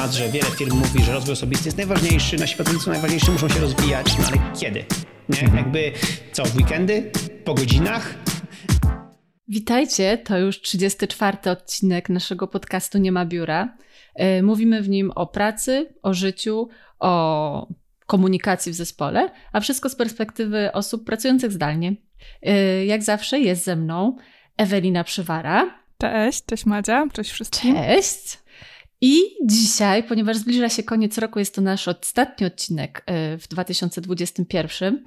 temat, że wiele firm mówi, że rozwój osobisty jest najważniejszy, nasi pracownicy są najważniejsi, muszą się rozwijać, no ale kiedy? Nie? Mhm. Jakby co, w weekendy? Po godzinach? Witajcie, to już 34 odcinek naszego podcastu Nie ma biura. E, mówimy w nim o pracy, o życiu, o komunikacji w zespole, a wszystko z perspektywy osób pracujących zdalnie. E, jak zawsze jest ze mną Ewelina Przywara. Cześć, cześć Madzia, cześć wszystkim. Cześć. I dzisiaj, ponieważ zbliża się koniec roku, jest to nasz ostatni odcinek e, w 2021,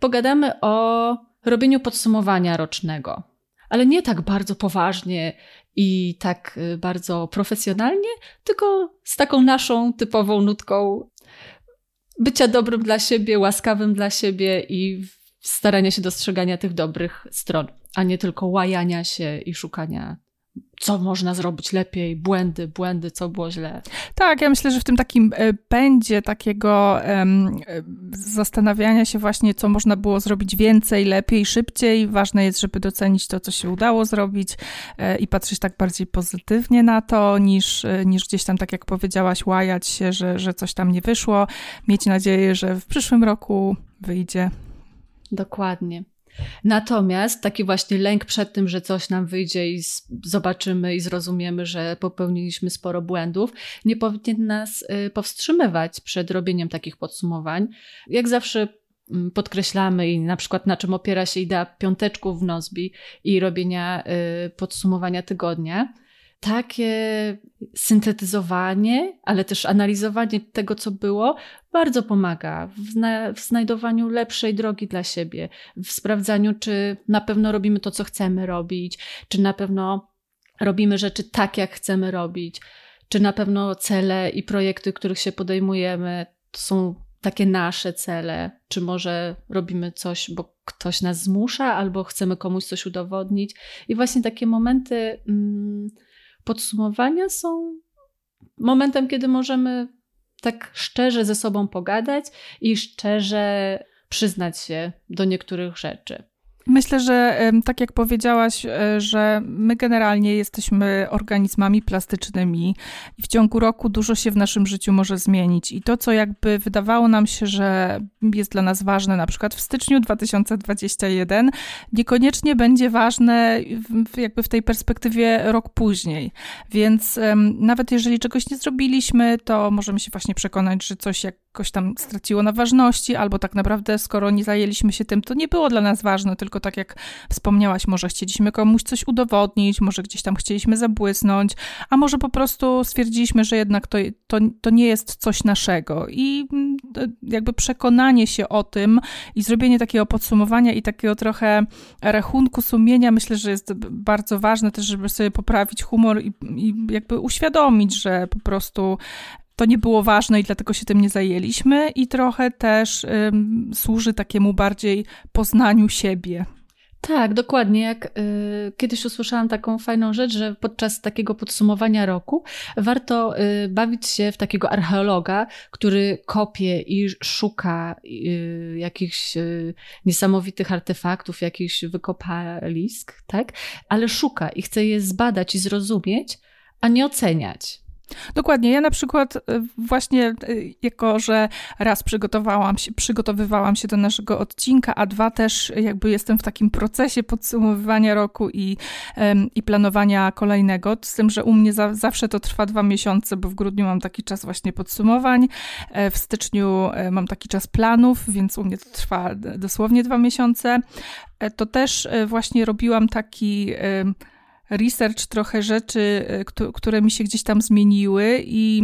pogadamy o robieniu podsumowania rocznego. Ale nie tak bardzo poważnie i tak y, bardzo profesjonalnie, tylko z taką naszą typową nutką bycia dobrym dla siebie, łaskawym dla siebie i starania się dostrzegania tych dobrych stron, a nie tylko łajania się i szukania co można zrobić lepiej, błędy, błędy, co było źle. Tak, ja myślę, że w tym takim e, pędzie takiego um, zastanawiania się właśnie, co można było zrobić więcej, lepiej, szybciej. Ważne jest, żeby docenić to, co się udało zrobić e, i patrzeć tak bardziej pozytywnie na to, niż, e, niż gdzieś tam, tak jak powiedziałaś, łajać się, że, że coś tam nie wyszło. Mieć nadzieję, że w przyszłym roku wyjdzie. Dokładnie. Natomiast taki właśnie lęk przed tym, że coś nam wyjdzie i zobaczymy i zrozumiemy, że popełniliśmy sporo błędów, nie powinien nas y, powstrzymywać przed robieniem takich podsumowań. Jak zawsze mm, podkreślamy i na przykład na czym opiera się idea piąteczków w Nozbi i robienia y, podsumowania tygodnia, takie syntetyzowanie, ale też analizowanie tego, co było, bardzo pomaga w, zna w, znajdowaniu lepszej drogi dla siebie, w sprawdzaniu, czy na pewno robimy to, co chcemy robić, czy na pewno robimy rzeczy tak, jak chcemy robić, czy na pewno cele i projekty, których się podejmujemy, to są takie nasze cele, czy może robimy coś, bo ktoś nas zmusza, albo chcemy komuś coś udowodnić. I właśnie takie momenty. Mm, podsumowania są momentem, kiedy możemy tak szczerze ze sobą pogadać i szczerze przyznać się do niektórych rzeczy. Myślę, że tak jak powiedziałaś, e, że my generalnie jesteśmy organizmami plastycznymi i w ciągu roku dużo się w naszym życiu może zmienić. I to, co jakby wydawało nam się, że jest dla nas ważne, na przykład w styczniu 2021, niekoniecznie będzie ważne jakby w tej perspektywie rok później. Więc nawet jeżeli czegoś nie zrobiliśmy, to możemy się właśnie przekonać, że coś jakoś tam straciło na ważności, albo tak naprawdę, skoro nie zajęliśmy się tym, to nie było dla nas ważne, tylko tylko tak jak wspomniałaś, może chcieliśmy komuś coś udowodnić, może gdzieś tam chcieliśmy zabłysnąć, a może po prostu stwierdziliśmy, że jednak to, to, to nie jest coś naszego. I mm, jakby przekonanie się o tym i zrobienie takiego podsumowania i takiego trochę rachunku sumienia, myślę, że jest bardzo ważne też, żeby sobie poprawić humor i, i jakby uświadomić, że po prostu to nie było ważne i dlatego się tym nie zajęliśmy, i trochę też ym, służy takiemu bardziej poznaniu siebie. Tak, dokładnie. Jak y, kiedyś usłyszałam taką fajną rzecz, że podczas takiego podsumowania roku warto y, bawić się w takiego archeologa, który kopie i szuka y, jakichś y, niesamowitych artefaktów, jakichś wykopalisk, tak? Ale szuka i chce je zbadać i zrozumieć, a nie oceniać. Dokładnie. Ja na przykład y, właśnie y, jako, że raz przygotowałam się, przygotowywałam się do naszego odcinka, a dwa też jakby jestem w takim procesie podsumowywania roku i, i planowania kolejnego, z tym, że u mnie za, zawsze to trwa dwa miesiące, bo w grudniu mam taki czas właśnie podsumowań, e, w styczniu e, mam taki czas planów, więc u mnie to trwa dosłownie dwa miesiące. E, to też właśnie robiłam taki research trochę rzeczy, e, które mi się gdzieś tam zmieniły i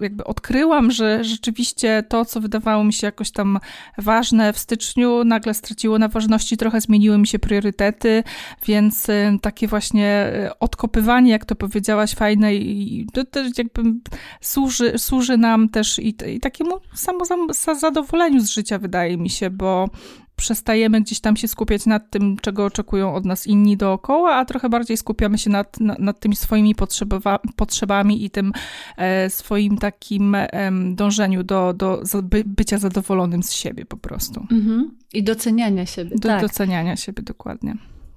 jakby odkryłam, że rzeczywiście to, co wydawało mi się jakoś tam ważne w styczniu, nagle straciło na ważności, trochę zmieniły mi się priorytety, więc e, takie właśnie e, odkopywanie, jak to powiedziałaś, fajne i to też jakby służy, służy nam też i, i takiemu samozadowoleniu z życia, wydaje mi się, bo przestajemy gdzieś tam się skupiać nad tym, czego oczekują od nas inni dookoła, a trochę bardziej skupiamy się nad, nad, nad tymi swoimi potrzeba, potrzebami i tym e, swoim takim e, dążeniu do, do by, bycia zadowolonym z siebie po prostu. Mhm. I doceniania siebie. Do tak. doceniania siebie, dokładnie.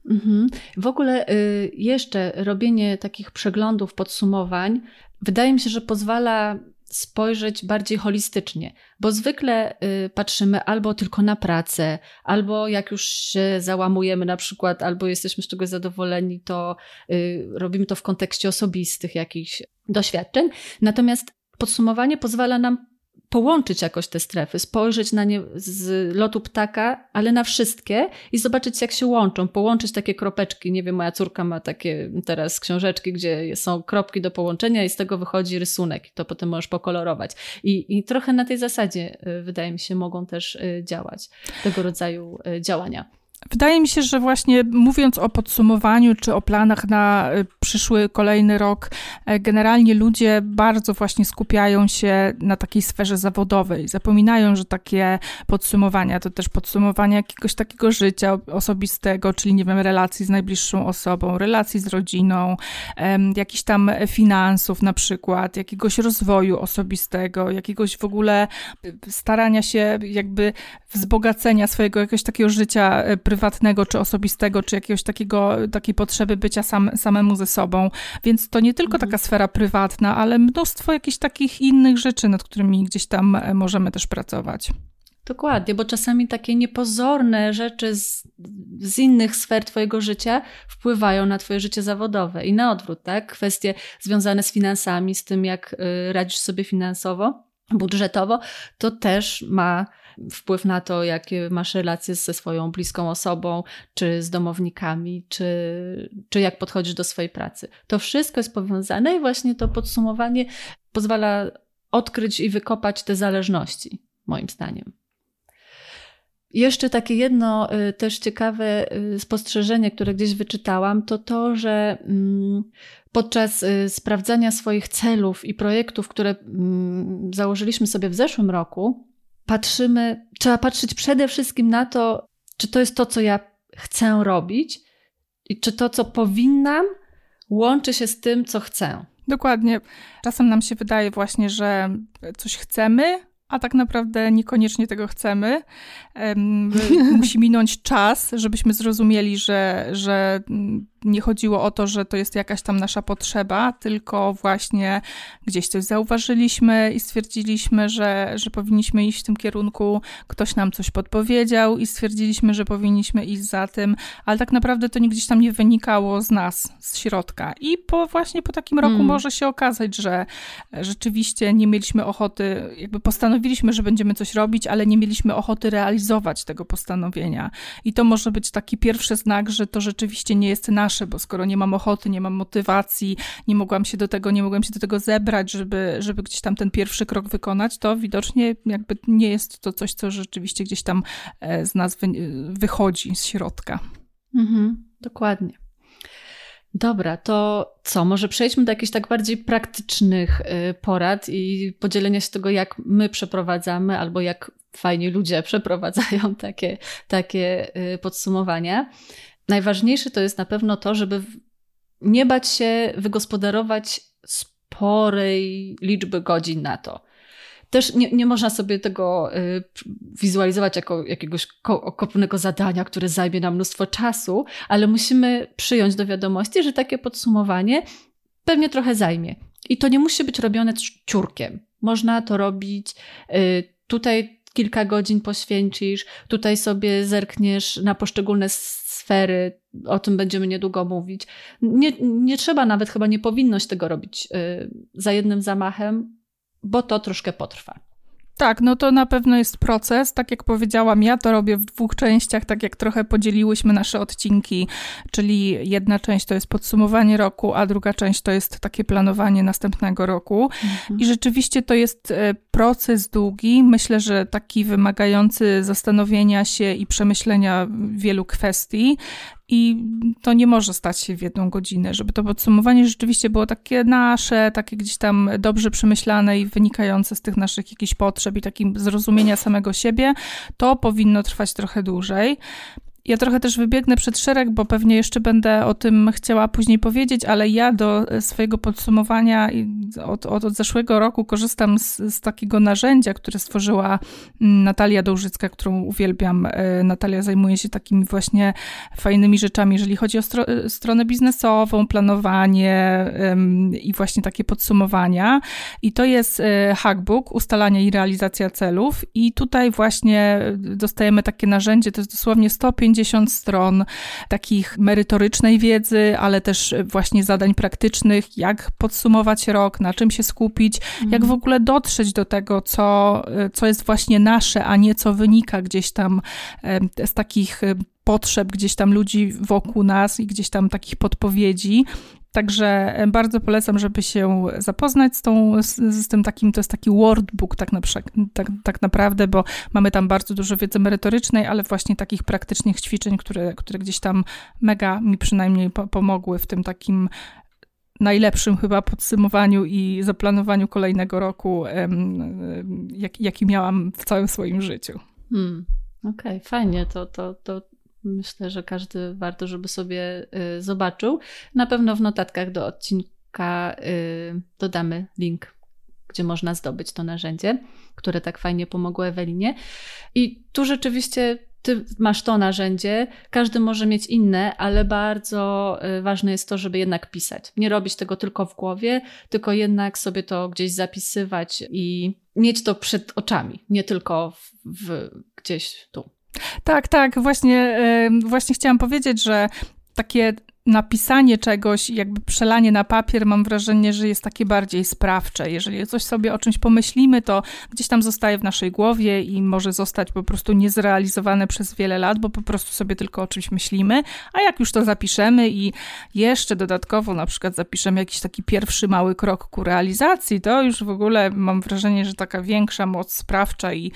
Mhm. W ogóle y, jeszcze robienie takich przeglądów, podsumowań wydaje mi się, że pozwala spojrzeć bardziej holistycznie, bo zwykle y, patrzymy albo tylko na pracę, albo jak już się załamujemy na przykład, albo jesteśmy z czegoś zadowoleni, to y, robimy to w kontekście osobistych jakichś doświadczeń. Natomiast podsumowanie pozwala nam połączyć jakoś te strefy, spojrzeć na nie z lotu ptaka, ale na wszystkie i zobaczyć, jak się łączą, połączyć takie kropeczki. Nie wiem, moja córka ma takie teraz książeczki, gdzie są kropki do połączenia i z tego wychodzi rysunek. To potem możesz pokolorować. I, i trochę na tej zasadzie, y, wydaje mi się, mogą też y, działać tego rodzaju y, działania. Wydaje mi się, że właśnie mówiąc o podsumowaniu czy o planach na y, przyszły kolejny rok, e, generalnie ludzie bardzo właśnie skupiają się na takiej sferze zawodowej. Zapominają, że takie podsumowania to też podsumowanie jakiegoś takiego życia osobistego, czyli nie wiem, relacji z najbliższą osobą, relacji z rodziną, jakichś tam finansów na przykład, jakiegoś rozwoju osobistego, jakiegoś w ogóle y, starania się jakby wzbogacenia swojego jakiegoś takiego życia prywatnego y, prywatnego, czy osobistego, czy jakiegoś takiego, takiej potrzeby bycia sam, samemu ze sobą. Więc to nie tylko mhm. taka sfera prywatna, ale mnóstwo jakichś takich innych rzeczy, nad którymi gdzieś tam e, możemy też pracować. Dokładnie, bo czasami takie niepozorne rzeczy z, z, innych sfer Twojego życia wpływają na Twoje życie zawodowe i na odwrót, tak? Kwestie związane z finansami, z tym, jak y, radzisz sobie finansowo, budżetowo, to też ma wpływ na to, jakie masz relacje ze swoją bliską osobą, czy z domownikami, czy, czy jak podchodzisz do swojej pracy. To wszystko jest powiązane i właśnie to podsumowanie pozwala odkryć i wykopać te zależności, moim zdaniem. Jeszcze takie jedno y, też ciekawe y, spostrzeżenie, które gdzieś wyczytałam, to to, że mm, podczas y, sprawdzania swoich celów i projektów, które mm, założyliśmy sobie w zeszłym roku, patrzymy, trzeba patrzeć przede wszystkim na to, czy to jest to, co ja chcę robić i czy to, co powinnam, łączy się z tym, co chcę. Dokładnie. Czasem nam się wydaje właśnie, że coś chcemy, a tak naprawdę niekoniecznie tego chcemy. Musi minąć czas, żebyśmy zrozumieli, że, że nie chodziło o to, że to jest jakaś tam nasza potrzeba, tylko właśnie gdzieś coś zauważyliśmy i stwierdziliśmy, że, że powinniśmy iść w tym kierunku, ktoś nam coś podpowiedział i stwierdziliśmy, że powinniśmy iść za tym, ale tak naprawdę to gdzieś tam nie wynikało z nas, z środka. I po właśnie po takim roku hmm. może się okazać, że rzeczywiście nie mieliśmy ochoty, jakby postanowiliśmy, że będziemy coś robić, ale nie mieliśmy ochoty realizować tego postanowienia. I to może być taki pierwszy znak, że to rzeczywiście nie jest nasz nasze, bo skoro nie mam ochoty, nie mam motywacji, nie mogłam się do tego, nie mogłam się do tego zebrać, żeby, żeby gdzieś tam ten pierwszy krok wykonać, to widocznie jakby nie jest to coś, co rzeczywiście gdzieś tam e, z nas wy, wychodzi z środka. Mhm, dokładnie. Dobra, to co? Może przejdźmy do jakichś tak bardziej praktycznych y, porad i podzielenia się tego, jak my przeprowadzamy, albo jak fajnie ludzie przeprowadzają takie, takie podsumowania najważniejsze to jest na pewno to, żeby nie bać się wygospodarować sporej liczby godzin na to. Też nie, nie można sobie tego y, wizualizować jako jakiegoś okropnego zadania, które zajmie nam mnóstwo czasu, ale musimy przyjąć do wiadomości, że takie podsumowanie pewnie trochę zajmie. I to nie musi być robione ciurkiem. Można to robić y, tutaj kilka godzin poświęcisz, tutaj sobie zerkniesz na poszczególne sfery, o tym będziemy niedługo mówić. Nie, nie trzeba nawet, chyba nie powinno się tego robić y, za jednym zamachem, bo to troszkę potrwa. Tak, no to na pewno jest proces. Tak jak powiedziałam, ja to robię w dwóch częściach, tak jak trochę podzieliłyśmy nasze odcinki, czyli jedna część to jest podsumowanie roku, a druga część to jest takie planowanie następnego roku. Mhm. I rzeczywiście to jest e, proces długi, myślę, że taki wymagający zastanowienia się i przemyślenia wielu kwestii. I to nie może stać się w jedną godzinę, żeby to podsumowanie rzeczywiście było takie nasze, takie gdzieś tam dobrze przemyślane i wynikające z tych naszych jakichś potrzeb i takim zrozumienia samego siebie, to powinno trwać trochę dłużej. Ja trochę też wybiegnę przed szereg, bo pewnie jeszcze będę o tym chciała później powiedzieć, ale ja do swojego podsumowania od, od, od zeszłego roku korzystam z, z, takiego narzędzia, które stworzyła mm, Natalia Dołżycka, którą uwielbiam. E, Natalia zajmuje się takimi właśnie fajnymi rzeczami, jeżeli chodzi o stro, stronę biznesową, planowanie um, i właśnie takie podsumowania. I to jest e, hackbook, ustalanie i realizacja celów. I tutaj właśnie dostajemy takie narzędzie, to jest dosłownie 150 50 stron takich merytorycznej wiedzy, ale też właśnie zadań praktycznych, jak podsumować rok, na czym się skupić, mhm. jak w ogóle dotrzeć do tego, co, co jest właśnie nasze, a nie co wynika gdzieś tam z takich potrzeb gdzieś tam ludzi wokół nas i gdzieś tam takich podpowiedzi. Także e, bardzo polecam, żeby się zapoznać z, tą, z, z tym takim, to jest taki wordbook tak, na, tak, tak naprawdę, bo mamy tam bardzo dużo wiedzy merytorycznej, ale właśnie takich praktycznych ćwiczeń, które, które gdzieś tam mega mi przynajmniej po, pomogły w tym takim najlepszym chyba podsumowaniu i zaplanowaniu kolejnego roku, jak, jaki miałam w całym swoim życiu. Hmm. Okej, okay, fajnie. To, to, to Myślę, że każdy warto, żeby sobie y, zobaczył. Na pewno w notatkach do odcinka y, dodamy link, gdzie można zdobyć to narzędzie, które tak fajnie pomogło Ewelinie. I tu rzeczywiście ty masz to narzędzie, każdy może mieć inne, ale bardzo y, ważne jest to, żeby jednak pisać. Nie robić tego tylko w głowie, tylko jednak sobie to gdzieś zapisywać i mieć to przed oczami, nie tylko w, w gdzieś tu. Tak, tak, właśnie, właśnie chciałam powiedzieć, że takie napisanie czegoś, jakby przelanie na papier, mam wrażenie, że jest takie bardziej sprawcze. Jeżeli coś sobie o czymś pomyślimy, to gdzieś tam zostaje w naszej głowie i może zostać po prostu niezrealizowane przez wiele lat, bo po prostu sobie tylko o czymś myślimy. A jak już to zapiszemy i jeszcze dodatkowo na przykład zapiszemy jakiś taki pierwszy mały krok ku realizacji, to już w ogóle mam wrażenie, że taka większa moc sprawcza i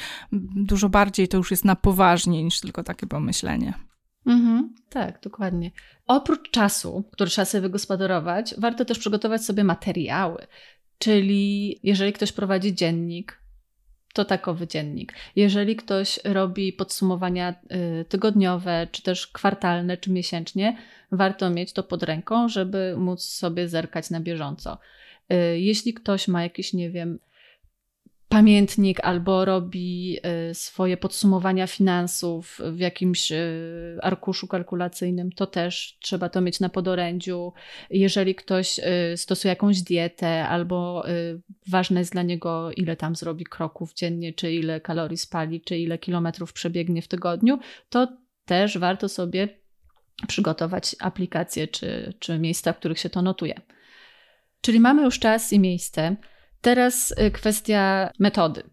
dużo bardziej to już jest na poważnie niż tylko takie pomyślenie. Mhm, tak, dokładnie. Oprócz czasu, który trzeba sobie wygospodarować, warto też przygotować sobie materiały. Czyli jeżeli ktoś prowadzi dziennik, to takowy dziennik. Jeżeli ktoś robi podsumowania y, tygodniowe, czy też kwartalne, czy miesięcznie, warto mieć to pod ręką, żeby móc sobie zerkać na bieżąco. Y, jeśli ktoś ma jakiś, nie wiem, pamiętnik albo robi y, swoje podsumowania finansów w jakimś y, arkuszu kalkulacyjnym, to też trzeba to mieć na podorędziu. Jeżeli ktoś y, stosuje jakąś dietę albo ważne jest dla niego, ile tam zrobi kroków dziennie, czy ile kalorii spali, czy ile kilometrów przebiegnie w tygodniu, to też warto sobie przygotować aplikacje czy, czy miejsca, w których się to notuje. Czyli mamy już czas i miejsce. Teraz y, kwestia metody.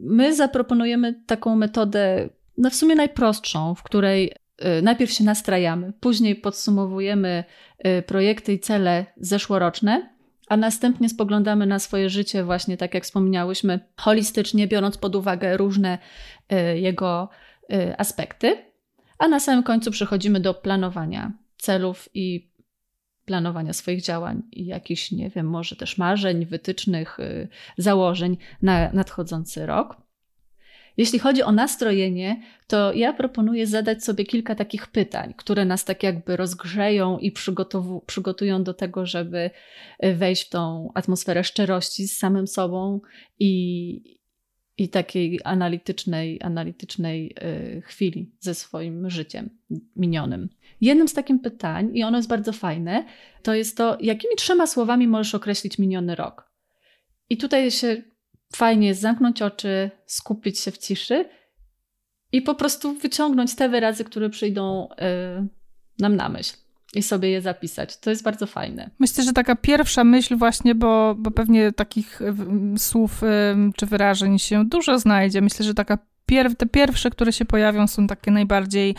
My zaproponujemy taką metodę, no w sumie najprostszą, w której y, najpierw się nastrajamy, później podsumowujemy y, projekty i cele zeszłoroczne, a następnie spoglądamy na swoje życie, właśnie tak jak wspomniałyśmy, holistycznie, biorąc pod uwagę różne jego aspekty. A na samym końcu przechodzimy do planowania celów i planowania swoich działań i jakichś, nie wiem, może też marzeń, wytycznych, y, założeń na nadchodzący rok. Jeśli chodzi o nastrojenie, to ja proponuję zadać sobie kilka takich pytań, które nas tak jakby rozgrzeją i przygotują do tego, żeby y, wejść w tą atmosferę szczerości z samym sobą i, i takiej analitycznej, analitycznej y, chwili ze swoim życiem minionym. Jednym z takich pytań, i ono jest bardzo fajne, to jest to, jakimi trzema słowami możesz określić miniony rok. I tutaj się fajnie jest zamknąć oczy, skupić się w ciszy i po prostu wyciągnąć te wyrazy, które przyjdą yy, nam na myśl i sobie je zapisać. To jest bardzo fajne. Myślę, że taka pierwsza myśl właśnie, bo, bo pewnie takich słów czy wyrażeń się dużo znajdzie. Myślę, że taka pier te pierwsze, które się pojawią są takie najbardziej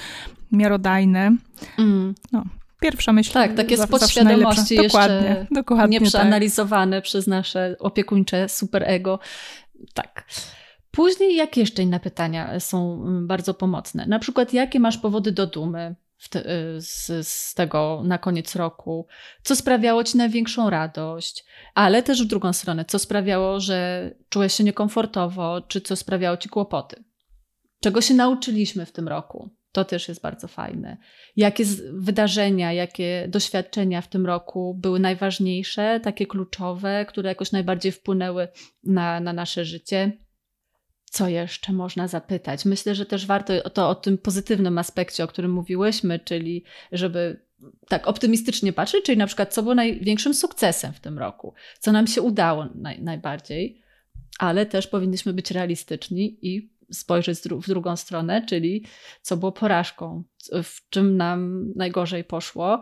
miarodajne. Mm. No, pierwsza myśl. Tak, takie z podświadomości dokładnie, dokładnie nie przeanalizowane tak. przez nasze opiekuńcze superego. Tak. Później jakie jeszcze inne pytania są mm, bardzo pomocne? Na przykład, jakie masz powody do dumy te, y, z, z, tego na koniec roku? Co sprawiało ci największą radość? Ale też w drugą stronę, co sprawiało, że czułeś się niekomfortowo, czy co sprawiało ci kłopoty? Czego się nauczyliśmy w tym roku? To też jest bardzo fajne. Jakie wydarzenia, jakie doświadczenia w tym roku były najważniejsze, takie kluczowe, które jakoś najbardziej wpłynęły na, na nasze życie? Co jeszcze można zapytać? Myślę, że też warto to o tym pozytywnym aspekcie, o którym mówiłyśmy, czyli żeby tak optymistycznie patrzeć, czyli na przykład co było największym sukcesem w tym roku, co nam się udało naj, najbardziej, ale też powinniśmy być realistyczni i spojrzeć w drugą stronę, czyli co było porażką, w czym nam najgorzej poszło,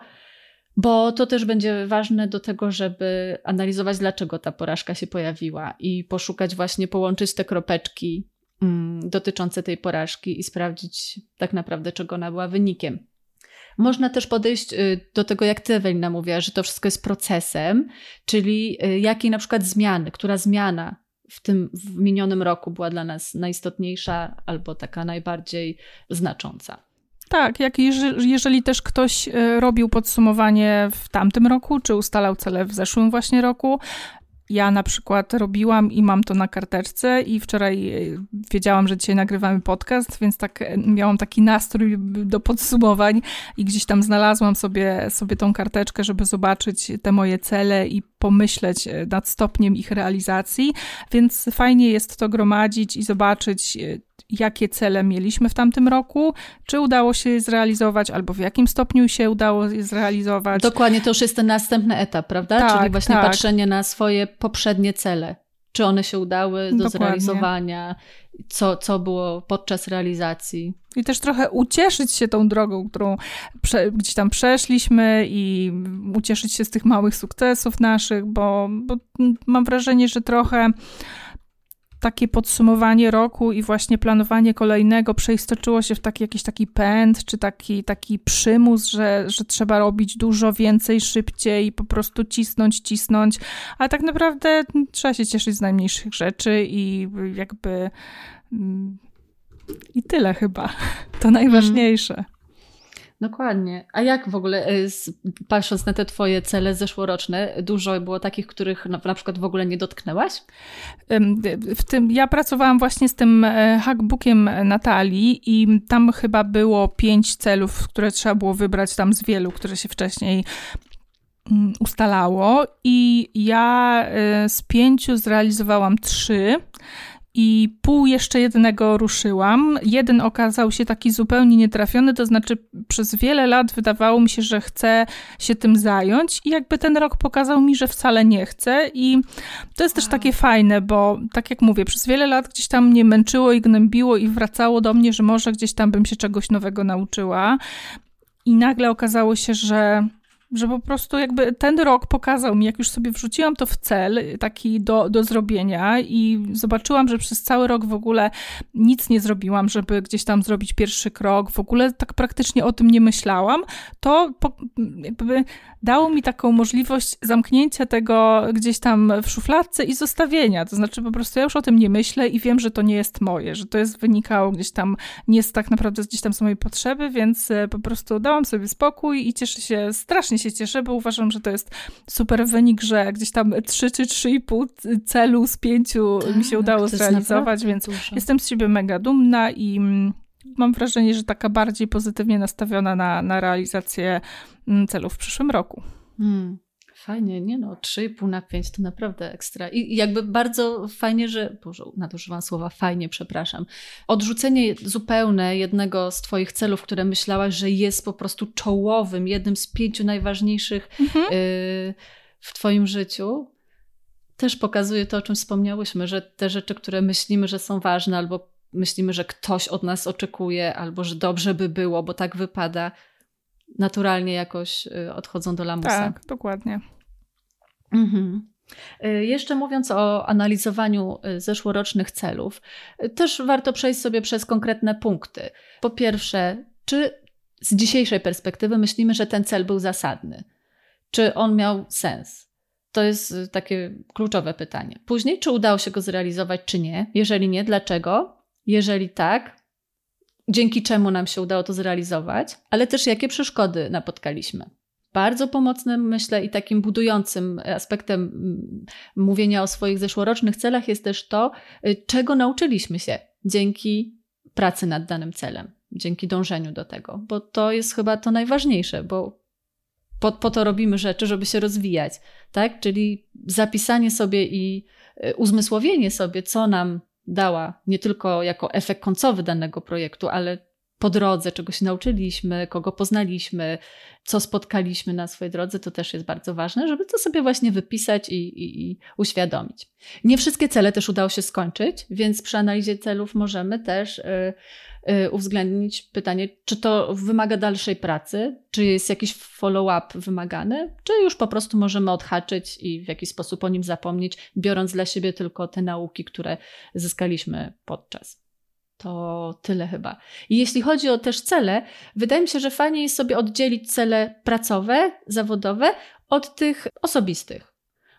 bo to też będzie ważne do tego, żeby analizować, dlaczego ta porażka się pojawiła i poszukać właśnie, połączyć te kropeczki mm, dotyczące tej porażki i sprawdzić tak naprawdę, czego ona była wynikiem. Można też podejść y, do tego, jak ty, Ewelina, mówiła, że to wszystko jest procesem, czyli y, jakiej na przykład zmiany, która zmiana w tym w minionym roku była dla nas najistotniejsza albo taka najbardziej znacząca. Tak, jak jeżeli, też ktoś y, robił podsumowanie w tamtym roku, czy ustalał cele w zeszłym właśnie roku, ja na przykład robiłam i mam to na karteczce i wczoraj e, wiedziałam, że dzisiaj nagrywamy podcast, więc tak e, miałam taki nastrój do podsumowań i gdzieś tam znalazłam sobie, sobie tą karteczkę, żeby zobaczyć te moje cele i pomyśleć e, nad stopniem ich realizacji, więc fajnie jest to gromadzić i zobaczyć, jakie cele mieliśmy w tamtym roku, czy udało się je zrealizować, albo w jakim stopniu się udało je zrealizować. Dokładnie, to już jest ten następny etap, prawda? Tak, Czyli właśnie tak. patrzenie na swoje poprzednie cele. Czy one się udały do Dokładnie. zrealizowania, co, co było podczas realizacji. I też trochę ucieszyć się tą drogą, którą prze, gdzieś tam przeszliśmy i ucieszyć się z tych małych sukcesów naszych, bo, bo mam wrażenie, że trochę takie podsumowanie roku i właśnie planowanie kolejnego przeistoczyło się w taki jakiś taki pęd, czy taki, taki przymus, że, że trzeba robić dużo więcej, szybciej i po prostu cisnąć, cisnąć, ale tak naprawdę trzeba się cieszyć z najmniejszych rzeczy i jakby mm, i tyle chyba. To najważniejsze. Dokładnie. A jak w ogóle, y, patrząc na te twoje cele zeszłoroczne, dużo było takich, których na, przykład w ogóle nie dotknęłaś? W tym, ja pracowałam właśnie z tym e, hackbookiem Natalii i tam chyba było pięć celów, które trzeba było wybrać tam z wielu, które się wcześniej mm, ustalało i ja e, z pięciu zrealizowałam trzy i pół jeszcze jednego ruszyłam. Jeden okazał się taki zupełnie nietrafiony, to znaczy przez wiele lat wydawało mi się, że chcę się tym zająć i jakby ten rok pokazał mi, że wcale nie chcę i to jest też takie fajne, bo tak jak mówię, przez wiele lat gdzieś tam mnie męczyło i gnębiło i wracało do mnie, że może gdzieś tam bym się czegoś nowego nauczyła i nagle okazało się, że że po prostu jakby ten rok pokazał mi, jak już sobie wrzuciłam to w cel taki do, do zrobienia i zobaczyłam, że przez cały rok w ogóle nic nie zrobiłam, żeby gdzieś tam zrobić pierwszy krok, w ogóle tak praktycznie o tym nie myślałam, to po, jakby dało mi taką możliwość zamknięcia tego gdzieś tam w szufladce i zostawienia. To znaczy po prostu ja już o tym nie myślę i wiem, że to nie jest moje, że to jest wynikało gdzieś tam, nie jest tak naprawdę gdzieś tam z mojej potrzeby, więc e, po prostu dałam sobie spokój i cieszę się, strasznie się cieszę, bo uważam, że to jest super wynik, że gdzieś tam 3 czy 3,5 celu z pięciu tak, mi się udało zrealizować, więc dużo. jestem z siebie mega dumna i mm, mam wrażenie, że taka bardziej pozytywnie nastawiona na, na realizację mm, celów w przyszłym roku. Hmm. Fajnie, nie no, 3,5 na 5 to naprawdę ekstra. I jakby bardzo fajnie, że, Boże, nadużywam słowa fajnie, przepraszam. Odrzucenie zupełne jednego z Twoich celów, które myślałaś, że jest po prostu czołowym, jednym z pięciu najważniejszych mhm. y, w Twoim życiu, też pokazuje to, o czym wspomniałyśmy, że te rzeczy, które myślimy, że są ważne, albo myślimy, że ktoś od nas oczekuje, albo że dobrze by było, bo tak wypada, naturalnie jakoś y, odchodzą do lamusa. Tak, dokładnie. Mhm. Y, jeszcze mówiąc o analizowaniu y, zeszłorocznych celów, też warto przejść sobie przez konkretne punkty. Po pierwsze, czy z dzisiejszej perspektywy myślimy, że ten cel był zasadny? Czy on miał sens? To jest takie kluczowe pytanie. Później, czy udało się go zrealizować, czy nie? Jeżeli nie, dlaczego? Jeżeli tak, dzięki czemu nam się udało to zrealizować, ale też jakie przeszkody napotkaliśmy. Bardzo pomocnym, myślę, i takim budującym aspektem mm, mówienia o swoich zeszłorocznych celach jest też to, y, czego nauczyliśmy się dzięki pracy nad danym celem. dzięki dążeniu do tego, bo to jest chyba to najważniejsze, bo po, po to robimy rzeczy, żeby się rozwijać, tak? Czyli zapisanie sobie i y, uzmysłowienie sobie, co nam dała nie tylko jako efekt końcowy danego projektu, ale po drodze, czego się nauczyliśmy, kogo poznaliśmy, co spotkaliśmy na swojej drodze, to też jest bardzo ważne, żeby to sobie właśnie wypisać i, i, i, uświadomić. Nie wszystkie cele też udało się skończyć, więc przy analizie celów możemy też y, y, uwzględnić pytanie, czy to wymaga dalszej pracy, czy jest jakiś follow-up wymagany, czy już po prostu możemy odhaczyć i w jakiś sposób o nim zapomnieć, biorąc dla siebie tylko te nauki, które zyskaliśmy podczas. To tyle chyba. I jeśli chodzi o też cele, wydaje mi się, że fajnie jest sobie oddzielić cele pracowe, zawodowe od tych osobistych.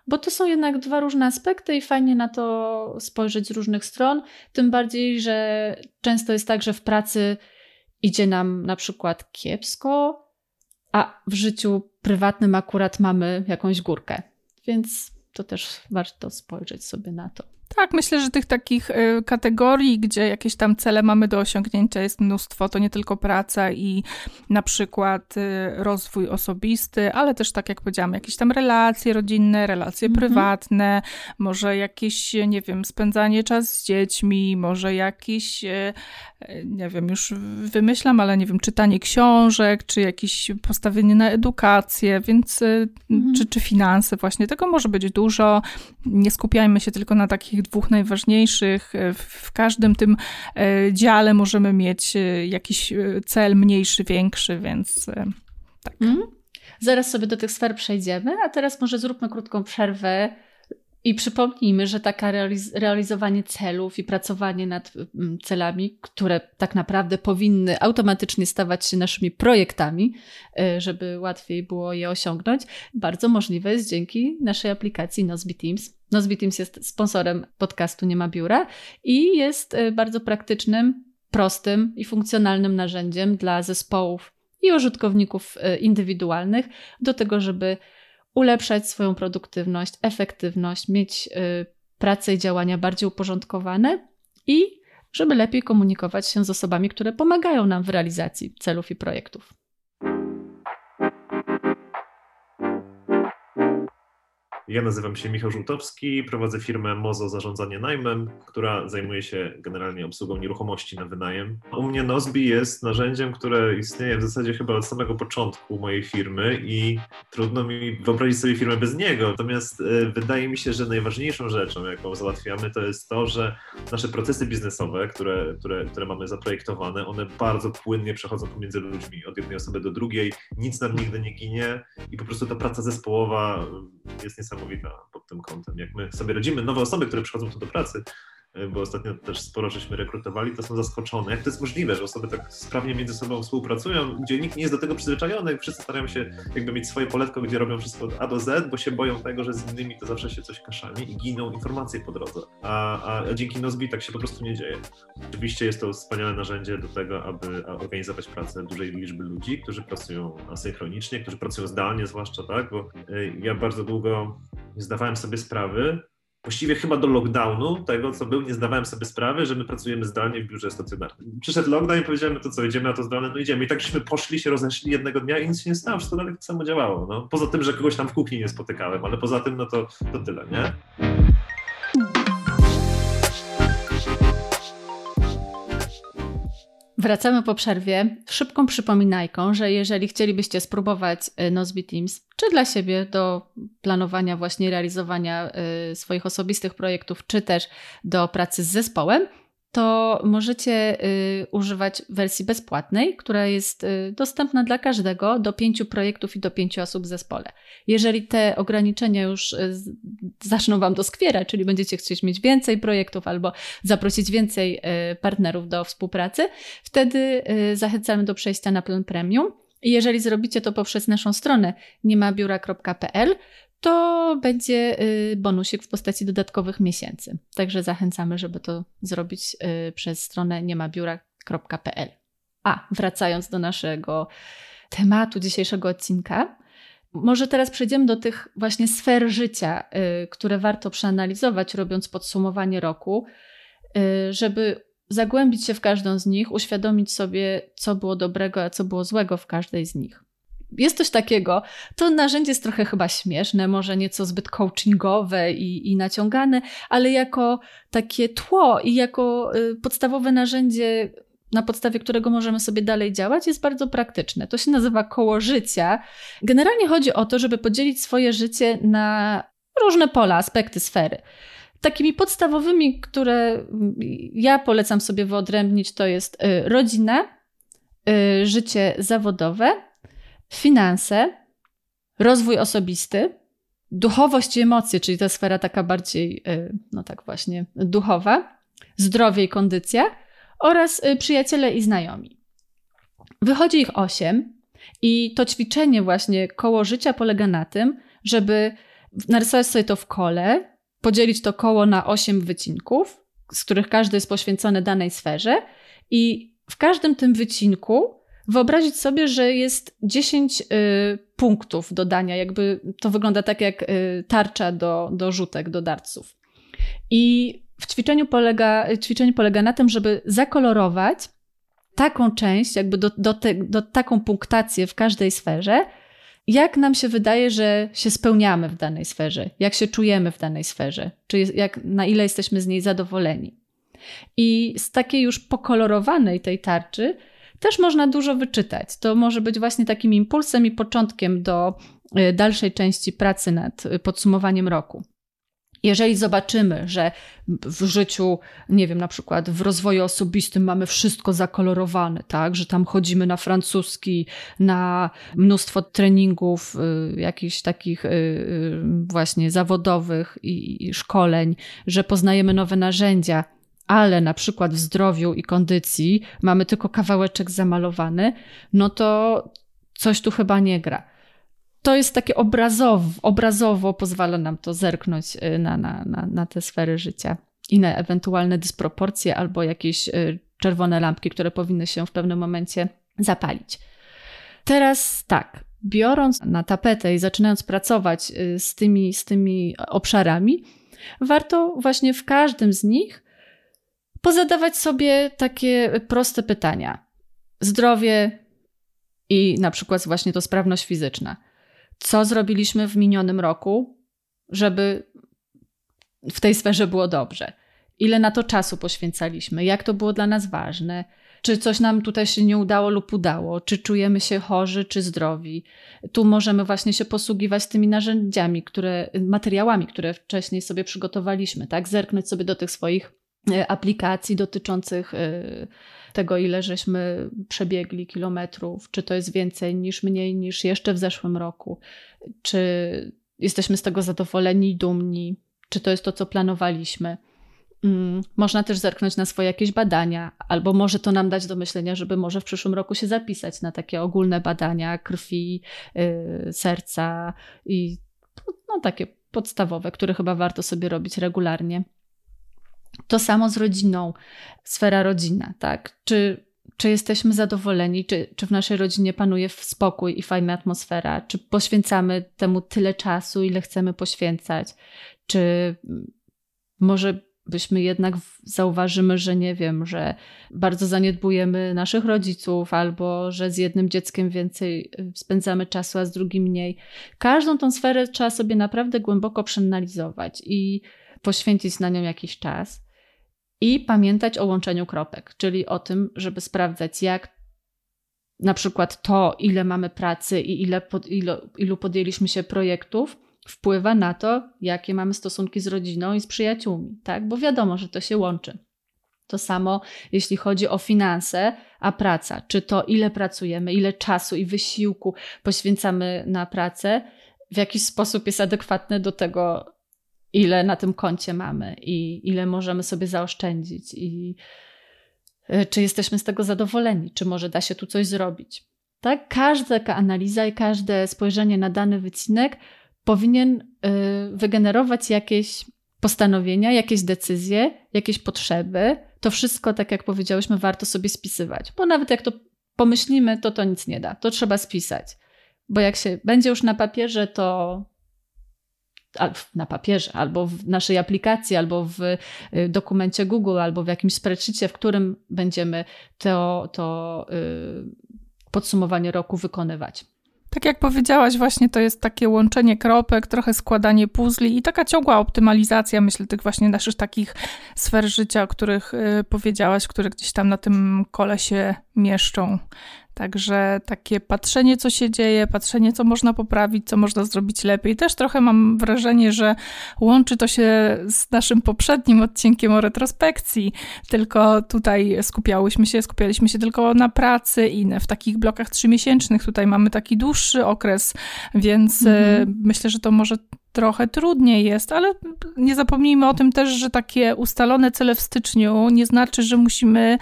Bo to są jednak dwa różne aspekty i fajnie na to spojrzeć z różnych stron. Tym bardziej, że często jest tak, że w pracy idzie nam na przykład kiepsko, a w życiu prywatnym akurat mamy jakąś górkę. Więc to też warto spojrzeć sobie na to. Tak, myślę, że tych takich y, kategorii, gdzie jakieś tam cele mamy do osiągnięcia jest mnóstwo. To nie tylko praca i na przykład y, rozwój osobisty, ale też tak jak powiedziałam, jakieś tam relacje rodzinne, relacje mhm. prywatne, może jakieś, nie wiem, spędzanie czas z dziećmi, może jakieś, y, nie wiem, już wymyślam, ale nie wiem, czytanie książek, czy jakieś postawienie na edukację, więc mhm. czy, czy finanse właśnie. Tego może być dużo. Nie skupiajmy się tylko na takich dwóch najważniejszych. E, w każdym tym e, dziale możemy mieć e, jakiś cel mniejszy, większy, więc tak. Mm. Zaraz sobie do tych sfer przejdziemy, a teraz może zróbmy krótką przerwę i przypomnijmy, że taka realiz realizowanie celów i pracowanie nad mm, celami, które tak naprawdę powinny automatycznie stawać się naszymi projektami, żeby łatwiej było je osiągnąć, bardzo możliwe jest dzięki naszej aplikacji Nozbe Teams. Nozbe Teams jest sponsorem podcastu Nie ma biura i jest e, bardzo praktycznym, prostym i funkcjonalnym narzędziem dla zespołów i użytkowników e, indywidualnych do tego, żeby ulepszać swoją produktywność, efektywność, mieć e, pracę i działania bardziej uporządkowane i żeby lepiej komunikować się z osobami, które pomagają nam w realizacji celów i projektów. Ja nazywam się Michał Żółtowski, prowadzę firmę Mozo Zarządzanie Najmem, która zajmuje się generalnie obsługą nieruchomości na wynajem. U mnie Nozbi jest narzędziem, które istnieje w zasadzie chyba od samego początku mojej firmy i trudno mi wyobrazić sobie firmę bez niego. Natomiast e, wydaje mi się, że najważniejszą rzeczą, jaką załatwiamy, to jest to, że nasze procesy biznesowe, które, które, które mamy zaprojektowane, one bardzo płynnie przechodzą pomiędzy ludźmi, od jednej osoby do drugiej, nic nam nigdy nie ginie i po prostu ta praca zespołowa jest niesamowita pod tym kątem. Jak my sobie rodzimy nowe osoby, które przychodzą tu do pracy, bo ostatnio też sporo żeśmy rekrutowali, to są zaskoczone. Jak to jest możliwe, że osoby tak sprawnie między sobą współpracują, gdzie nikt nie jest do tego przyzwyczajony, wszyscy starają się jakby mieć swoje poletko, gdzie robią wszystko od A do Z, bo się boją tego, że z innymi to zawsze się coś kaszani i giną informacje po drodze. A, a, a dzięki Nozbi tak się po prostu nie dzieje. Oczywiście jest to wspaniałe narzędzie do tego, aby organizować pracę dużej liczby ludzi, którzy pracują asynchronicznie, którzy pracują zdalnie zwłaszcza, tak, bo e, ja bardzo długo nie zdawałem sobie sprawy, właściwie chyba do lockdownu, tego co był, nie zdawałem sobie sprawy, że my pracujemy zdalnie w biurze stacjonarnym. Przyszedł lockdown i powiedziałem, no to co, idziemy na to zdalne? No idziemy. I tak żeśmy poszli, się rozeszli jednego dnia i nic się nie stało, wszystko dalej tak samo działało. No. Poza tym, że kogoś tam w kuchni nie spotykałem, ale poza tym, no to, to tyle, nie? Wracamy po przerwie. Szybką przypominajką, że jeżeli chcielibyście spróbować y, Nozbe Teams, czy dla siebie do planowania właśnie realizowania y, swoich osobistych projektów, czy też do pracy z zespołem, to możecie y, używać wersji bezpłatnej, która jest y, dostępna dla każdego do pięciu projektów i do pięciu osób w zespole. Jeżeli te ograniczenia już y, zaczną Wam doskwierać, czyli będziecie chcieć mieć więcej projektów albo zaprosić więcej y, partnerów do współpracy, wtedy y, zachęcamy do przejścia na plan premium. Jeżeli zrobicie to poprzez naszą stronę niemabiura.pl, to będzie y, bonusik w postaci dodatkowych miesięcy. Także zachęcamy, żeby to zrobić y, przez stronę niemabiura.pl. A, wracając do naszego tematu dzisiejszego odcinka, może teraz przejdziemy do tych właśnie sfer życia, y, które warto przeanalizować, robiąc podsumowanie roku, żeby zagłębić się w każdą z nich, uświadomić sobie, co było dobrego, a co było złego w każdej z nich. Jest coś takiego. To narzędzie jest trochę chyba śmieszne, może nieco zbyt coachingowe i, i naciągane, ale jako takie tło i jako y, podstawowe narzędzie na podstawie którego możemy sobie dalej działać, jest bardzo praktyczne. To się nazywa koło życia. Generalnie chodzi o to, żeby podzielić swoje życie na różne pola, aspekty sfery. Takimi podstawowymi, które ja polecam sobie wyodrębnić, to jest y, rodzina, y, życie zawodowe, finanse, rozwój osobisty, duchowość i emocje, czyli ta sfera taka bardziej, y, no tak właśnie, duchowa, zdrowie i kondycja oraz przyjaciele i znajomi. Wychodzi ich osiem i to ćwiczenie właśnie koło życia polega na tym, żeby narysować sobie to w kole, podzielić to koło na 8 wycinków, z których każdy jest poświęcony danej sferze i w każdym tym wycinku wyobrazić sobie, że jest 10 y, punktów dodania, jakby to wygląda tak jak y, tarcza do, do rzutek, do darców. I w ćwiczeniu polega, ćwiczenie polega na tym, żeby zakolorować taką część, jakby do, do, te, do taką punktację w każdej sferze, jak nam się wydaje, że się spełniamy w danej sferze, jak się czujemy w danej sferze, czy jak, na ile jesteśmy z niej zadowoleni. I z takiej już pokolorowanej tej tarczy też można dużo wyczytać. To może być właśnie takim impulsem i początkiem do e, dalszej części pracy nad podsumowaniem roku. Jeżeli zobaczymy, że w życiu, nie wiem, na przykład w rozwoju osobistym mamy wszystko zakolorowane, tak, że tam chodzimy na francuski, na mnóstwo treningów, y, jakichś takich właśnie zawodowych i szkoleń, że poznajemy nowe narzędzia, ale na przykład w zdrowiu i kondycji mamy tylko kawałeczek zamalowany, no to coś tu chyba nie gra to jest takie obrazowo, obrazowo pozwala nam to zerknąć y, na, na, na, na te sfery życia i na ewentualne dysproporcje albo jakieś y, czerwone lampki, które powinny się w pewnym momencie zapalić. Teraz tak, biorąc na tapetę i zaczynając pracować y, z tymi, z tymi obszarami, warto właśnie w każdym z nich pozadawać sobie takie proste pytania. Zdrowie i na przykład właśnie to sprawność fizyczna co zrobiliśmy w minionym roku, żeby w tej sferze było dobrze. Ile na to czasu poświęcaliśmy, jak to było dla nas ważne, czy coś nam tutaj się nie udało lub udało, czy czujemy się chorzy, czy zdrowi. Tu możemy właśnie się posługiwać tymi narzędziami, które, materiałami, które wcześniej sobie przygotowaliśmy, tak? Zerknąć sobie do tych swoich aplikacji dotyczących e, tego, ile żeśmy przebiegli kilometrów, czy to jest więcej niż mniej niż jeszcze w zeszłym roku, czy jesteśmy z tego zadowoleni dumni, czy to jest to, co planowaliśmy. Mm, można też zerknąć na swoje jakieś badania, albo może to nam dać do myślenia, żeby może w przyszłym roku się zapisać na takie ogólne badania krwi, yy, serca i no, takie podstawowe, które chyba warto sobie robić regularnie. To samo z rodziną, sfera rodzina, tak? Czy, czy jesteśmy zadowoleni, czy, czy w naszej rodzinie panuje spokój i fajna atmosfera, czy poświęcamy temu tyle czasu, ile chcemy poświęcać, czy może byśmy jednak zauważymy, że nie wiem, że bardzo zaniedbujemy naszych rodziców, albo że z jednym dzieckiem więcej y, spędzamy czasu, a z drugim mniej. Każdą tą sferę trzeba sobie naprawdę głęboko przeanalizować i poświęcić na nią jakiś czas i pamiętać o łączeniu kropek, czyli o tym, żeby sprawdzać, jak na przykład to, ile mamy pracy i ile pod, ilu, podjęliśmy się projektów, wpływa na to, jakie mamy stosunki z rodziną i z przyjaciółmi, tak? Bo wiadomo, że to się łączy. To samo jeśli chodzi o finanse, a praca, czy to ile pracujemy, ile czasu i wysiłku poświęcamy na pracę, w jakiś sposób jest adekwatne do tego, ile na tym koncie mamy i ile możemy sobie zaoszczędzić i e, czy jesteśmy z tego zadowoleni, czy może da się tu coś zrobić. Tak? Każda taka analiza i każde spojrzenie na dany wycinek powinien e, wygenerować jakieś postanowienia, jakieś decyzje, jakieś potrzeby. To wszystko, tak jak powiedziałyśmy, warto sobie spisywać, bo nawet jak to pomyślimy, to to nic nie da. To trzeba spisać, bo jak się będzie już na papierze, to na papierze, albo w naszej aplikacji, albo w y, dokumencie Google, albo w jakimś spreadsheetie, w którym będziemy to, to podsumowanie roku wykonywać. Tak jak powiedziałaś, właśnie to jest takie łączenie kropek, trochę składanie puzli i taka ciągła optymalizacja, myślę, tych właśnie naszych takich sfer życia, o których y, powiedziałaś, które gdzieś tam na tym kole się mieszczą. Także takie patrzenie, co się dzieje, patrzenie, co można poprawić, co można zrobić lepiej. Też trochę mam wrażenie, że łączy to się z naszym poprzednim odcinkiem o retrospekcji, tylko tutaj skupiałyśmy się, skupialiśmy się tylko na pracy i w takich blokach trzymiesięcznych. Tutaj mamy taki dłuższy okres, więc mhm. myślę, że to może trochę trudniej jest, ale nie zapomnijmy o tym też, że takie ustalone cele w styczniu nie znaczy, że musimy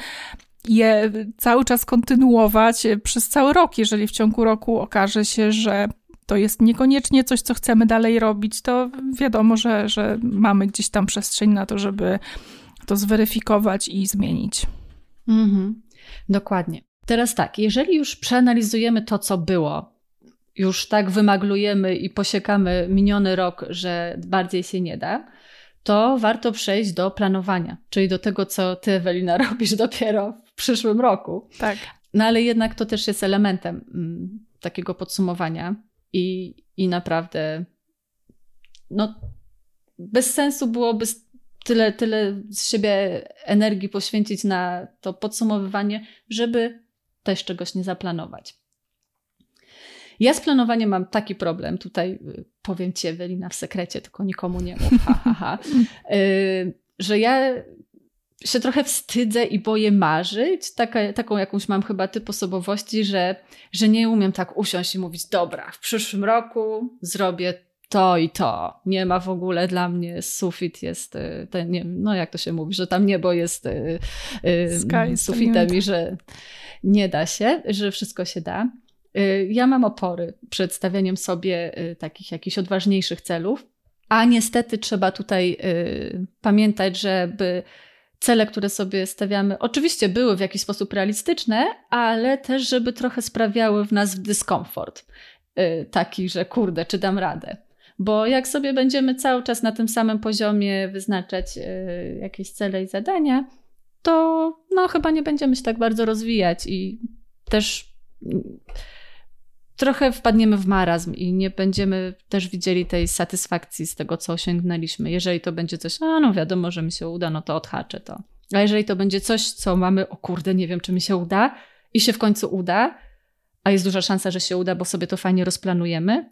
je cały czas kontynuować przez cały rok. Jeżeli w ciągu roku okaże się, że to jest niekoniecznie coś, co chcemy dalej robić, to wiadomo, że, że mamy gdzieś tam przestrzeń na to, żeby to zweryfikować i zmienić. Mhm, dokładnie. Teraz tak, jeżeli już przeanalizujemy to, co było, już tak wymaglujemy i posiekamy miniony rok, że bardziej się nie da, to warto przejść do planowania, czyli do tego, co ty, Ewelina, robisz dopiero przyszłym roku. Tak. No ale jednak to też jest elementem mm, takiego podsumowania i, i naprawdę no, bez sensu byłoby tyle, tyle z siebie energii poświęcić na to podsumowywanie, żeby też czegoś nie zaplanować. Ja z planowaniem mam taki problem, tutaj y, powiem ci Ewelina w sekrecie, tylko nikomu nie mów, ha, ha, ha, y, że ja się trochę wstydzę i boję marzyć. Taka, taką jakąś mam chyba typ osobowości, że, że nie umiem tak usiąść i mówić, dobra, w przyszłym roku zrobię to i to. Nie ma w ogóle dla mnie sufit jest, y, ten, nie, no jak to się mówi, że tam niebo jest y, y, sufitem i że nie da się, że wszystko się da. Ja mam opory przed stawianiem sobie takich jakichś odważniejszych celów, a niestety trzeba tutaj pamiętać, żeby cele, które sobie stawiamy, oczywiście były w jakiś sposób realistyczne, ale też, żeby trochę sprawiały w nas dyskomfort. Taki, że kurde, czy dam radę. Bo jak sobie będziemy cały czas na tym samym poziomie wyznaczać jakieś cele i zadania, to no, chyba nie będziemy się tak bardzo rozwijać i też trochę wpadniemy w marazm i nie będziemy też widzieli tej satysfakcji z tego, co osiągnęliśmy. Jeżeli to będzie coś, a no wiadomo, że mi się uda, no to odhaczę to. A jeżeli to będzie coś, co mamy, o kurde, nie wiem, czy mi się uda i się w końcu uda, a jest duża szansa, że się uda, bo sobie to fajnie rozplanujemy,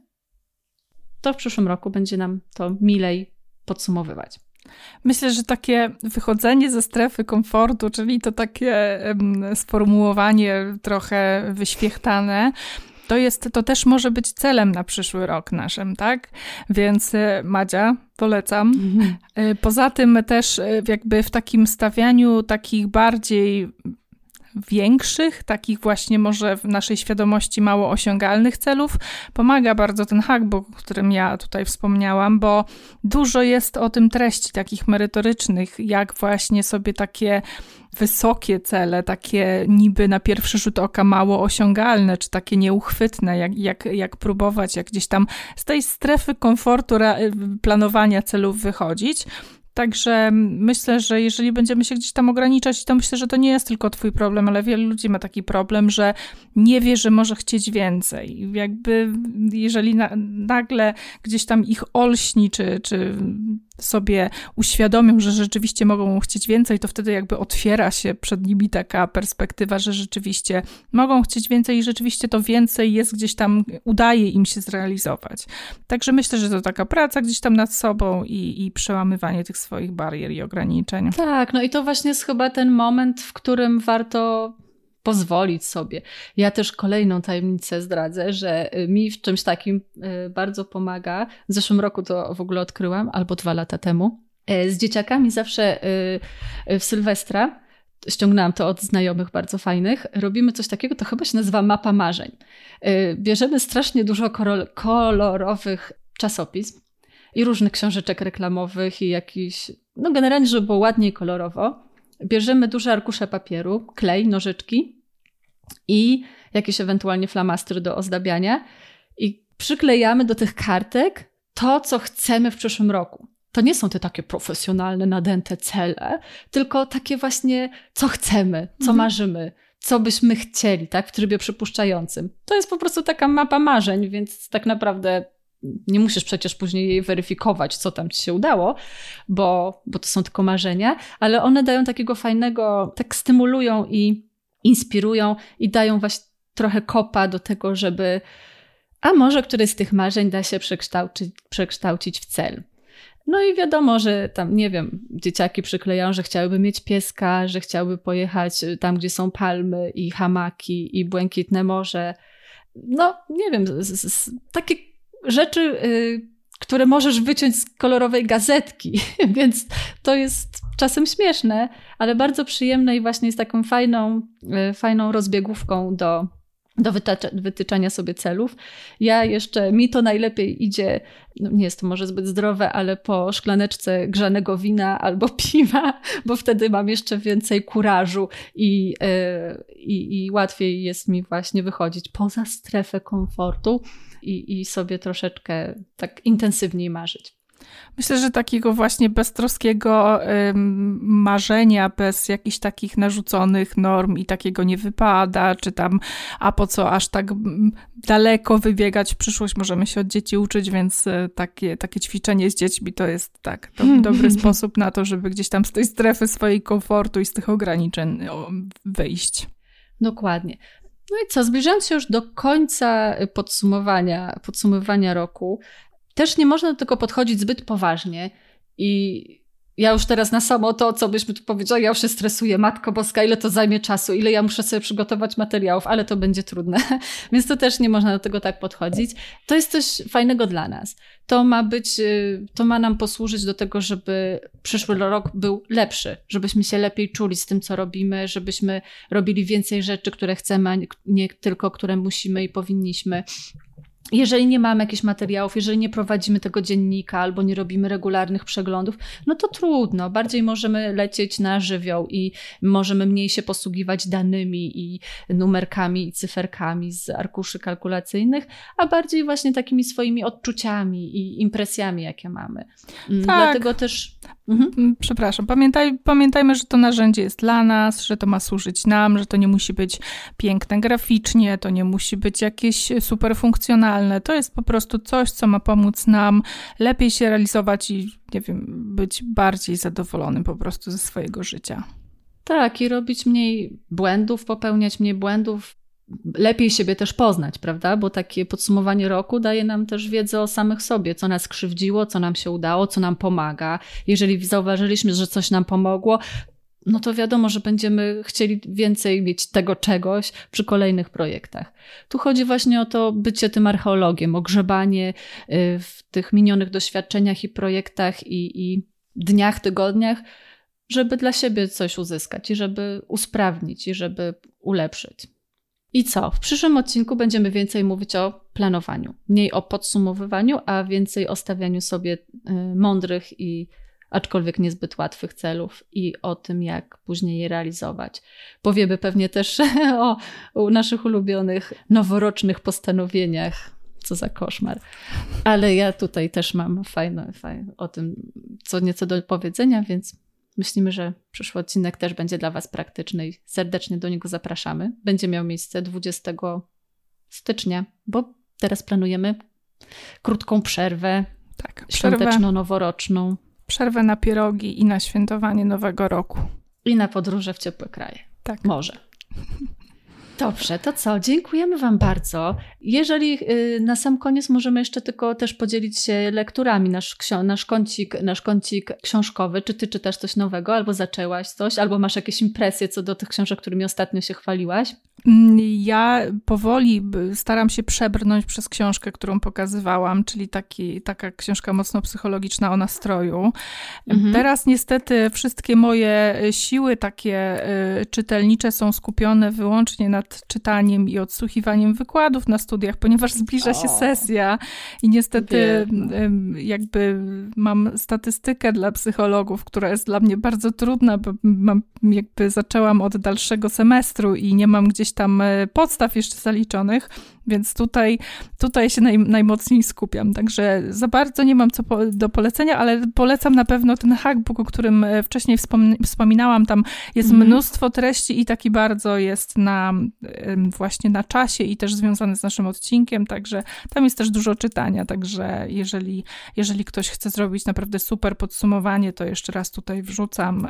to w przyszłym roku będzie nam to milej podsumowywać. Myślę, że takie wychodzenie ze strefy komfortu, czyli to takie sformułowanie trochę wyświechtane, to jest, to też może być celem na przyszły rok naszym, tak? Więc e, Madzia, polecam. Mhm. E, poza tym też e, jakby w takim stawianiu takich bardziej większych, takich właśnie może w naszej świadomości mało osiągalnych celów, pomaga bardzo ten hackbook, o którym ja tutaj wspomniałam, bo dużo jest o tym treści takich merytorycznych, jak właśnie sobie takie wysokie cele, takie niby na pierwszy rzut oka mało osiągalne, czy takie nieuchwytne, jak, jak, jak próbować, jak gdzieś tam z tej strefy komfortu planowania celów wychodzić. Także myślę, że jeżeli będziemy się gdzieś tam ograniczać, to myślę, że to nie jest tylko Twój problem, ale wielu ludzi ma taki problem, że nie wie, że może chcieć więcej. Jakby, jeżeli na, nagle gdzieś tam ich olśni, czy, czy sobie uświadomią, że rzeczywiście mogą chcieć więcej, to wtedy jakby otwiera się przed nimi taka perspektywa, że rzeczywiście mogą chcieć więcej i rzeczywiście to więcej jest gdzieś tam, udaje im się zrealizować. Także myślę, że to taka praca gdzieś tam nad sobą i, i przełamywanie tych swoich barier i ograniczeń. Tak, no i to właśnie jest chyba ten moment, w którym warto pozwolić sobie. Ja też kolejną tajemnicę zdradzę, że y, mi w czymś takim y, bardzo pomaga. W zeszłym roku to w ogóle odkryłam, albo dwa lata temu. Y, z dzieciakami zawsze w Sylwestra ściągnęłam to od znajomych bardzo fajnych. Robimy coś takiego, to chyba się nazywa mapa marzeń. Bierzemy strasznie dużo kolorowych czasopism i różnych książeczek reklamowych i jakiś, no generalnie, żeby było ładnie kolorowo bierzemy duże arkusze papieru, klej, nożyczki i jakieś ewentualnie flamastry do ozdabiania i przyklejamy do tych kartek to, co chcemy w przyszłym roku. To nie są te takie profesjonalne, nadęte cele, tylko takie właśnie, co chcemy, co mhm. marzymy, co byśmy chcieli, tak, w trybie przypuszczającym. To jest po prostu taka mapa marzeń, więc tak naprawdę nie musisz przecież później jej weryfikować, co tam ci się udało, bo, bo to są tylko marzenia, ale one dają takiego fajnego, tak stymulują i inspirują i dają właśnie trochę kopa do tego, żeby a może któryś z tych marzeń da się przekształcić, przekształcić w cel. No i wiadomo, że tam, nie wiem, dzieciaki przyklejają, że chciałyby mieć pieska, że chciałyby pojechać tam, gdzie są palmy i hamaki i błękitne morze. No, nie wiem, z, z, takie rzeczy, y, które możesz wyciąć z kolorowej gazetki, więc to jest czasem śmieszne, ale bardzo przyjemne i właśnie jest taką fajną, y, fajną rozbiegówką do, do wytyczania sobie celów. Ja jeszcze, mi to najlepiej idzie, no nie jest to może zbyt zdrowe, ale po szklaneczce grzanego wina albo piwa, bo wtedy mam jeszcze więcej kurażu i, y, i, i łatwiej jest mi właśnie wychodzić poza strefę komfortu i, i sobie troszeczkę tak intensywniej marzyć. Myślę, że takiego właśnie beztroskiego marzenia, bez jakichś takich narzuconych norm i takiego nie wypada, czy tam, a po co aż tak daleko wybiegać w przyszłość, możemy się od dzieci uczyć, więc y, takie, takie ćwiczenie z dziećmi to jest tak, to dobry sposób na to, żeby gdzieś tam z tej strefy swojej komfortu i z tych ograniczeń wyjść. Dokładnie. No i co, zbliżając się już do końca podsumowania, podsumowania roku, też nie można do tego podchodzić zbyt poważnie i ja już teraz na samo to, co byśmy tu powiedzieli, ja już się stresuję, Matko Boska, ile to zajmie czasu, ile ja muszę sobie przygotować materiałów, ale to będzie trudne. Więc to też nie można do tego tak podchodzić. To jest coś fajnego dla nas. To ma być, y, to ma nam posłużyć do tego, żeby przyszły rok był lepszy, żebyśmy się lepiej czuli z tym, co robimy, żebyśmy robili więcej rzeczy, które chcemy, a nie tylko, które musimy i powinniśmy jeżeli nie mamy jakichś materiałów, jeżeli nie prowadzimy tego dziennika albo nie robimy regularnych przeglądów, no to trudno. Bardziej możemy lecieć na żywioł i możemy mniej się posługiwać danymi i numerkami i cyferkami z arkuszy kalkulacyjnych, a bardziej właśnie takimi swoimi odczuciami i impresjami, jakie mamy. Mm, tak. Dlatego też. Mhm. Mm, przepraszam, Pamiętaj, pamiętajmy, że to narzędzie jest dla nas, że to ma służyć nam, że to nie musi być piękne graficznie, to nie musi być jakieś super funkcjonalne to jest po prostu coś, co ma pomóc nam lepiej się realizować i, nie wiem, być bardziej zadowolonym po prostu ze swojego życia. Tak, i robić mniej błędów, popełniać mniej błędów, lepiej siebie też poznać, prawda? Bo takie podsumowanie roku daje nam też wiedzę o samych sobie, co nas krzywdziło, co nam się udało, co nam pomaga. Jeżeli zauważyliśmy, że coś nam pomogło, no to wiadomo, że będziemy chcieli więcej mieć tego czegoś przy kolejnych projektach. Tu chodzi właśnie o to bycie tym archeologiem, o grzebanie y, w tych minionych doświadczeniach i projektach i, i dniach, tygodniach, żeby dla siebie coś uzyskać i żeby usprawnić i żeby ulepszyć. I co? W przyszłym odcinku będziemy więcej mówić o planowaniu, mniej o podsumowywaniu, a więcej o stawianiu sobie y, mądrych i aczkolwiek niezbyt łatwych celów i o tym, jak później je realizować. Powiemy pewnie też o, o naszych ulubionych noworocznych postanowieniach. Co za koszmar. Ale ja tutaj też mam fajne, fajne o tym co nieco do powiedzenia, więc myślimy, że przyszły odcinek też będzie dla Was praktyczny i serdecznie do niego zapraszamy. Będzie miał miejsce 20 stycznia, bo teraz planujemy krótką przerwę. Tak, świąteczno-noworoczną. Przerwę na pierogi i na świętowanie Nowego Roku. I na podróże w ciepłe kraje. Tak. Może. Dobrze, to co? Dziękujemy Wam bardzo. Jeżeli y, na sam koniec możemy jeszcze tylko też podzielić się lekturami, nasz, nasz, kącik, nasz kącik książkowy. Czy Ty czytasz coś nowego, albo zaczęłaś coś, albo masz jakieś impresje co do tych książek, którymi ostatnio się chwaliłaś? Mm, ja powoli staram się przebrnąć przez książkę, którą pokazywałam, czyli taki, taka książka mocno psychologiczna o nastroju. Mhm. Teraz niestety wszystkie moje siły takie y, czytelnicze są skupione wyłącznie na nad czytaniem i odsłuchiwaniem wykładów na studiach, ponieważ zbliża się sesja i niestety jakby mam statystykę dla psychologów, która jest dla mnie bardzo trudna, bo mam, jakby zaczęłam od dalszego semestru i nie mam gdzieś tam e, podstaw jeszcze zaliczonych, więc tutaj, tutaj się naj, najmocniej skupiam. Także za bardzo nie mam co po, do polecenia, ale polecam na pewno ten hackbook, o którym e, wcześniej wspominałam. Tam jest mm. mnóstwo treści i taki bardzo jest na właśnie na czasie i też związany z naszym odcinkiem, także tam jest też dużo czytania, także jeżeli, jeżeli ktoś chce zrobić naprawdę super podsumowanie, to jeszcze raz tutaj wrzucam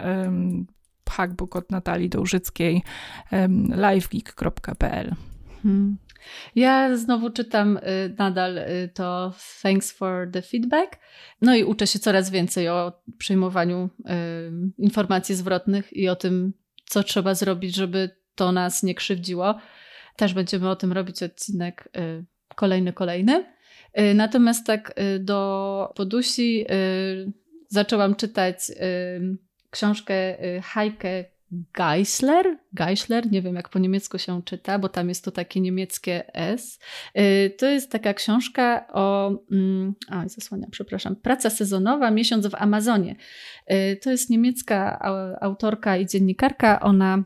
hackbook od Natalii Dołżyckiej livegeek.pl. Hmm. Ja znowu czytam y, nadal y, to Thanks for the Feedback. No i uczę się coraz więcej o przyjmowaniu y, informacji zwrotnych i o tym, co trzeba zrobić, żeby to nas nie krzywdziło. Też będziemy o tym robić odcinek kolejny, kolejny. Natomiast tak do podusi zaczęłam czytać książkę Heike Geisler, Geisler, nie wiem jak po niemiecku się czyta, bo tam jest to takie niemieckie S. Y, to jest taka książka o, mm, a zasłania, przepraszam, praca sezonowa, miesiąc w Amazonie. Y, to jest niemiecka autorka i dziennikarka. Ona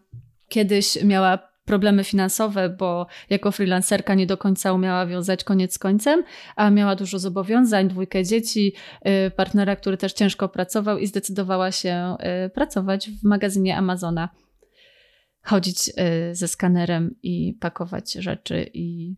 kiedyś miała problemy finansowe, bo jako freelancerka nie do końca umiała wiązać koniec z końcem, a miała dużo zobowiązań, dwójkę dzieci, y, partnera, który też ciężko pracował i zdecydowała się y, pracować w magazynie Amazona. Chodzić y, ze skanerem i pakować rzeczy i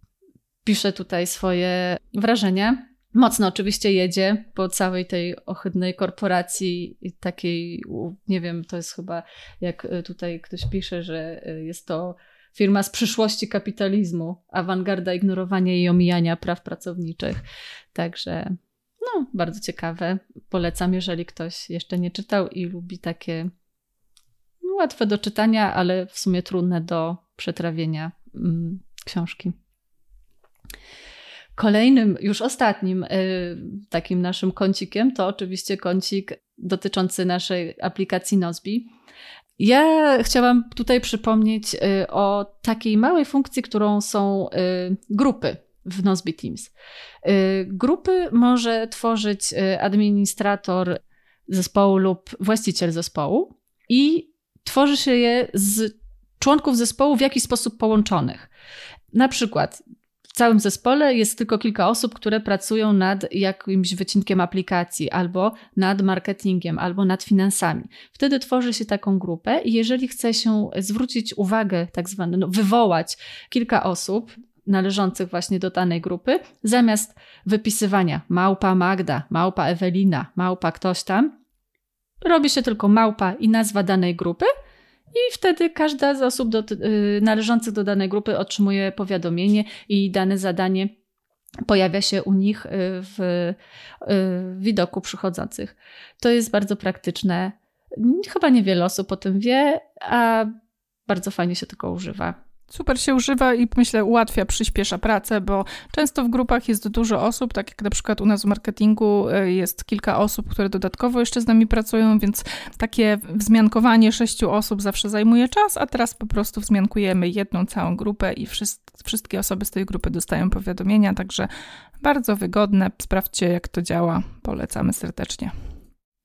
pisze tutaj swoje wrażenia. Mocno oczywiście jedzie po całej tej ohydnej korporacji, takiej, nie wiem, to jest chyba jak tutaj ktoś pisze, że jest to firma z przyszłości kapitalizmu, awangarda ignorowania i omijania praw pracowniczych. Także no, bardzo ciekawe. Polecam, jeżeli ktoś jeszcze nie czytał i lubi takie łatwe do czytania, ale w sumie trudne do przetrawienia mm, książki. Kolejnym, już ostatnim y, takim naszym kącikiem to oczywiście kącik dotyczący naszej aplikacji Nozbi. Ja chciałam tutaj przypomnieć y, o takiej małej funkcji, którą są y, grupy w Nozbe Teams. Y, grupy może tworzyć administrator zespołu lub właściciel zespołu i tworzy się je z członków zespołu w jakiś sposób połączonych. Na przykład w całym zespole jest tylko kilka osób, które pracują nad jakimś wycinkiem aplikacji, albo nad marketingiem, albo nad finansami. Wtedy tworzy się taką grupę i jeżeli chce się zwrócić uwagę, tak zwane, no, wywołać kilka osób, należących właśnie do danej grupy, zamiast wypisywania małpa Magda, małpa Ewelina, małpa ktoś tam, robi się tylko małpa i nazwa danej grupy i wtedy każda z osób do, y, należących do danej grupy otrzymuje powiadomienie i dane zadanie pojawia się u nich y, y, w widoku przychodzących. To jest bardzo praktyczne. Chyba niewiele osób o tym wie, a bardzo fajnie się tylko używa. Super się używa i myślę ułatwia, przyspiesza pracę, bo często w grupach jest dużo osób, tak jak na przykład u nas w marketingu e, jest kilka osób, które dodatkowo jeszcze z nami pracują, więc takie wzmiankowanie sześciu osób zawsze zajmuje czas, a teraz po prostu wzmiankujemy jedną całą grupę i wszystkie osoby z tej grupy dostają powiadomienia, także bardzo wygodne. Sprawdźcie, jak to działa. Polecamy serdecznie.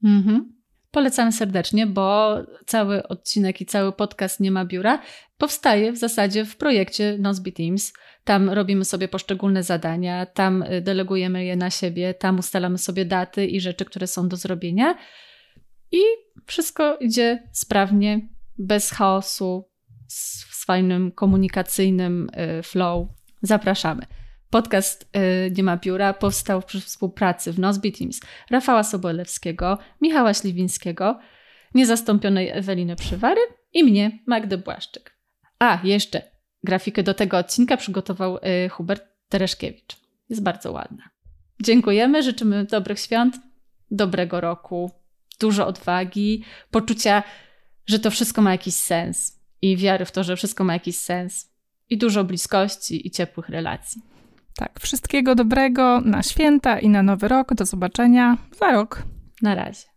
Mhm. Polecamy serdecznie, bo cały odcinek i cały podcast Nie ma biura powstaje w zasadzie w projekcie Nozbe Teams. Tam robimy sobie poszczególne zadania, tam y, delegujemy je na siebie, tam ustalamy sobie daty i rzeczy, które są do zrobienia. I wszystko idzie sprawnie, bez chaosu, z fajnym komunikacyjnym y, flow. Zapraszamy. Podcast y, Nie ma biura powstał przy współpracy w Nozbe Teams Rafała Sobolewskiego, Michała Śliwińskiego, niezastąpionej Eweliny Przywary i mnie, Magdy Błaszczyk. A, jeszcze grafikę do tego odcinka przygotował y, Hubert Tereszkiewicz. Jest bardzo ładna. Dziękujemy, życzymy dobrych świąt, dobrego roku, dużo odwagi, poczucia, że to wszystko ma jakiś sens i wiary w to, że wszystko ma jakiś sens i dużo bliskości i ciepłych relacji. Tak, wszystkiego dobrego na święta i na nowy rok. Do zobaczenia za rok. Na razie.